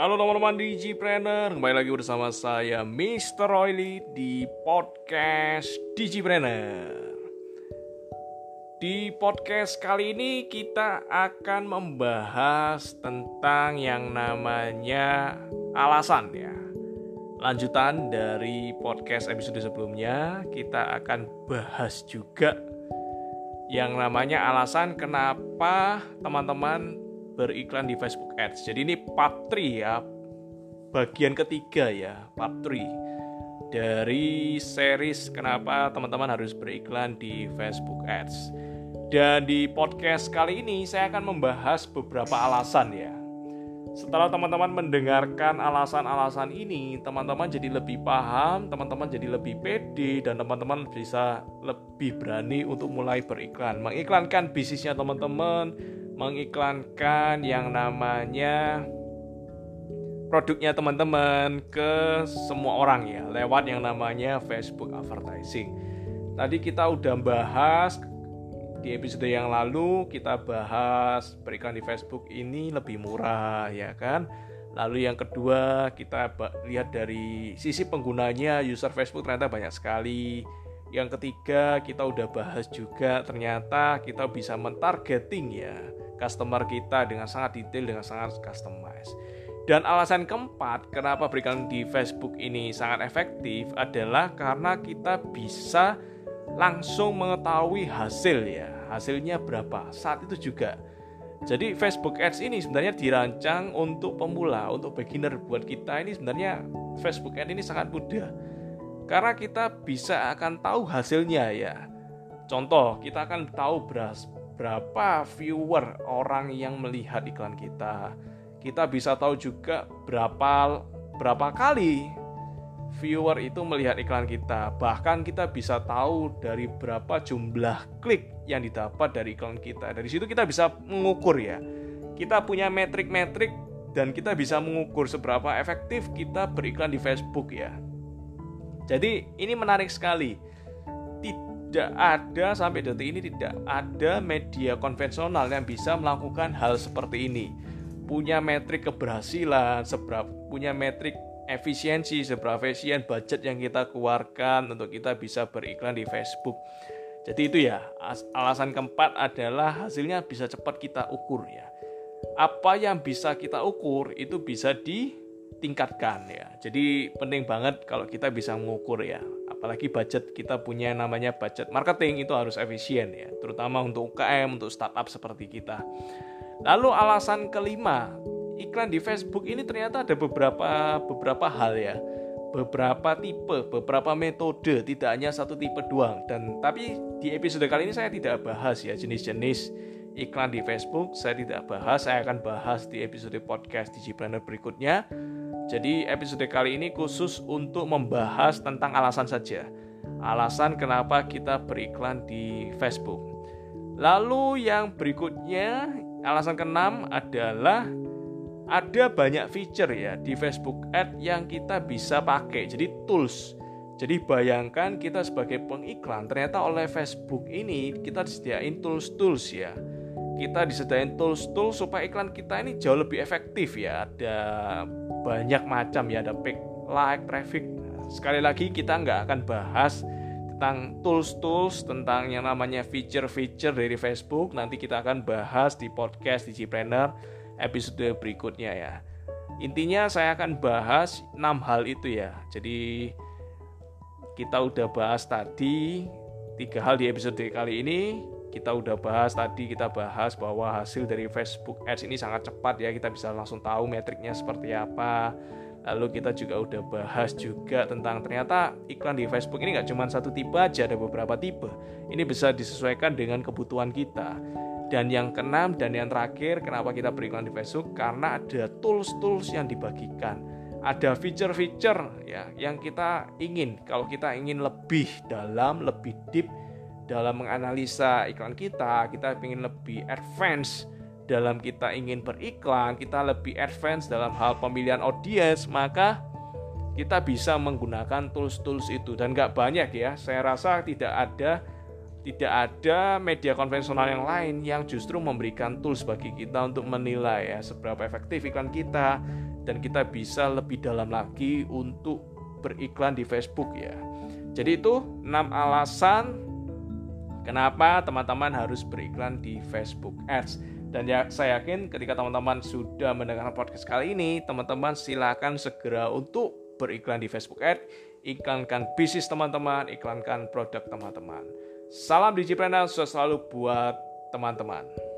Halo teman-teman Digipreneur, kembali lagi bersama saya Mr. Royly di podcast Digipreneur. Di podcast kali ini kita akan membahas tentang yang namanya alasan ya. Lanjutan dari podcast episode sebelumnya, kita akan bahas juga yang namanya alasan kenapa teman-teman beriklan di Facebook Ads. Jadi ini part 3 ya, bagian ketiga ya, part 3 dari series kenapa teman-teman harus beriklan di Facebook Ads. Dan di podcast kali ini saya akan membahas beberapa alasan ya. Setelah teman-teman mendengarkan alasan-alasan ini, teman-teman jadi lebih paham, teman-teman jadi lebih pede, dan teman-teman bisa lebih berani untuk mulai beriklan. Mengiklankan bisnisnya teman-teman, mengiklankan yang namanya produknya teman-teman ke semua orang ya lewat yang namanya Facebook advertising. Tadi kita udah bahas di episode yang lalu kita bahas beriklan di Facebook ini lebih murah ya kan. Lalu yang kedua kita lihat dari sisi penggunanya user Facebook ternyata banyak sekali. Yang ketiga kita udah bahas juga ternyata kita bisa mentargeting ya customer kita dengan sangat detail dengan sangat customize. Dan alasan keempat kenapa berikan di Facebook ini sangat efektif adalah karena kita bisa langsung mengetahui hasil ya. Hasilnya berapa saat itu juga. Jadi Facebook Ads ini sebenarnya dirancang untuk pemula, untuk beginner buat kita ini sebenarnya Facebook Ads ini sangat mudah. Karena kita bisa akan tahu hasilnya ya. Contoh, kita akan tahu beras berapa viewer orang yang melihat iklan kita. Kita bisa tahu juga berapa berapa kali viewer itu melihat iklan kita. Bahkan kita bisa tahu dari berapa jumlah klik yang didapat dari iklan kita. Dari situ kita bisa mengukur ya. Kita punya metrik-metrik dan kita bisa mengukur seberapa efektif kita beriklan di Facebook ya. Jadi ini menarik sekali tidak ada sampai detik ini tidak ada media konvensional yang bisa melakukan hal seperti ini. Punya metrik keberhasilan, seberapa punya metrik efisiensi, seberapa efisien budget yang kita keluarkan untuk kita bisa beriklan di Facebook. Jadi itu ya, alasan keempat adalah hasilnya bisa cepat kita ukur ya. Apa yang bisa kita ukur itu bisa ditingkatkan ya. Jadi penting banget kalau kita bisa mengukur ya apalagi budget kita punya namanya budget marketing itu harus efisien ya. Terutama untuk UKM untuk startup seperti kita. Lalu alasan kelima iklan di Facebook ini ternyata ada beberapa beberapa hal ya. Beberapa tipe beberapa metode tidak hanya satu tipe doang. Dan tapi di episode kali ini saya tidak bahas ya jenis-jenis iklan di Facebook. Saya tidak bahas saya akan bahas di episode podcast Digipreneur berikutnya jadi episode kali ini khusus untuk membahas tentang alasan saja. Alasan kenapa kita beriklan di Facebook. Lalu yang berikutnya, alasan keenam adalah ada banyak feature ya di Facebook Ad yang kita bisa pakai. Jadi tools. Jadi bayangkan kita sebagai pengiklan, ternyata oleh Facebook ini kita disediain tools-tools ya kita disediain tools-tools supaya iklan kita ini jauh lebih efektif ya. Ada banyak macam ya, ada pick, like, traffic. Sekali lagi kita nggak akan bahas tentang tools-tools, tentang yang namanya feature-feature dari Facebook. Nanti kita akan bahas di podcast Digipreneur episode berikutnya ya. Intinya saya akan bahas 6 hal itu ya. Jadi kita udah bahas tadi tiga hal di episode kali ini kita udah bahas tadi kita bahas bahwa hasil dari Facebook Ads ini sangat cepat ya. Kita bisa langsung tahu metriknya seperti apa. Lalu kita juga udah bahas juga tentang ternyata iklan di Facebook ini nggak cuma satu tipe aja ada beberapa tipe. Ini bisa disesuaikan dengan kebutuhan kita. Dan yang keenam dan yang terakhir kenapa kita beriklan di Facebook? Karena ada tools-tools yang dibagikan. Ada fitur-fitur ya yang kita ingin. Kalau kita ingin lebih dalam lebih deep dalam menganalisa iklan kita, kita ingin lebih advance dalam kita ingin beriklan, kita lebih advance dalam hal pemilihan audiens, maka kita bisa menggunakan tools-tools itu dan nggak banyak ya. Saya rasa tidak ada tidak ada media konvensional yang lain yang justru memberikan tools bagi kita untuk menilai ya seberapa efektif iklan kita dan kita bisa lebih dalam lagi untuk beriklan di Facebook ya. Jadi itu 6 alasan kenapa teman-teman harus beriklan di Facebook Ads. Dan ya saya yakin ketika teman-teman sudah mendengarkan podcast kali ini, teman-teman silakan segera untuk beriklan di Facebook Ads, iklankan bisnis teman-teman, iklankan produk teman-teman. Salam Digipreneur selalu buat teman-teman.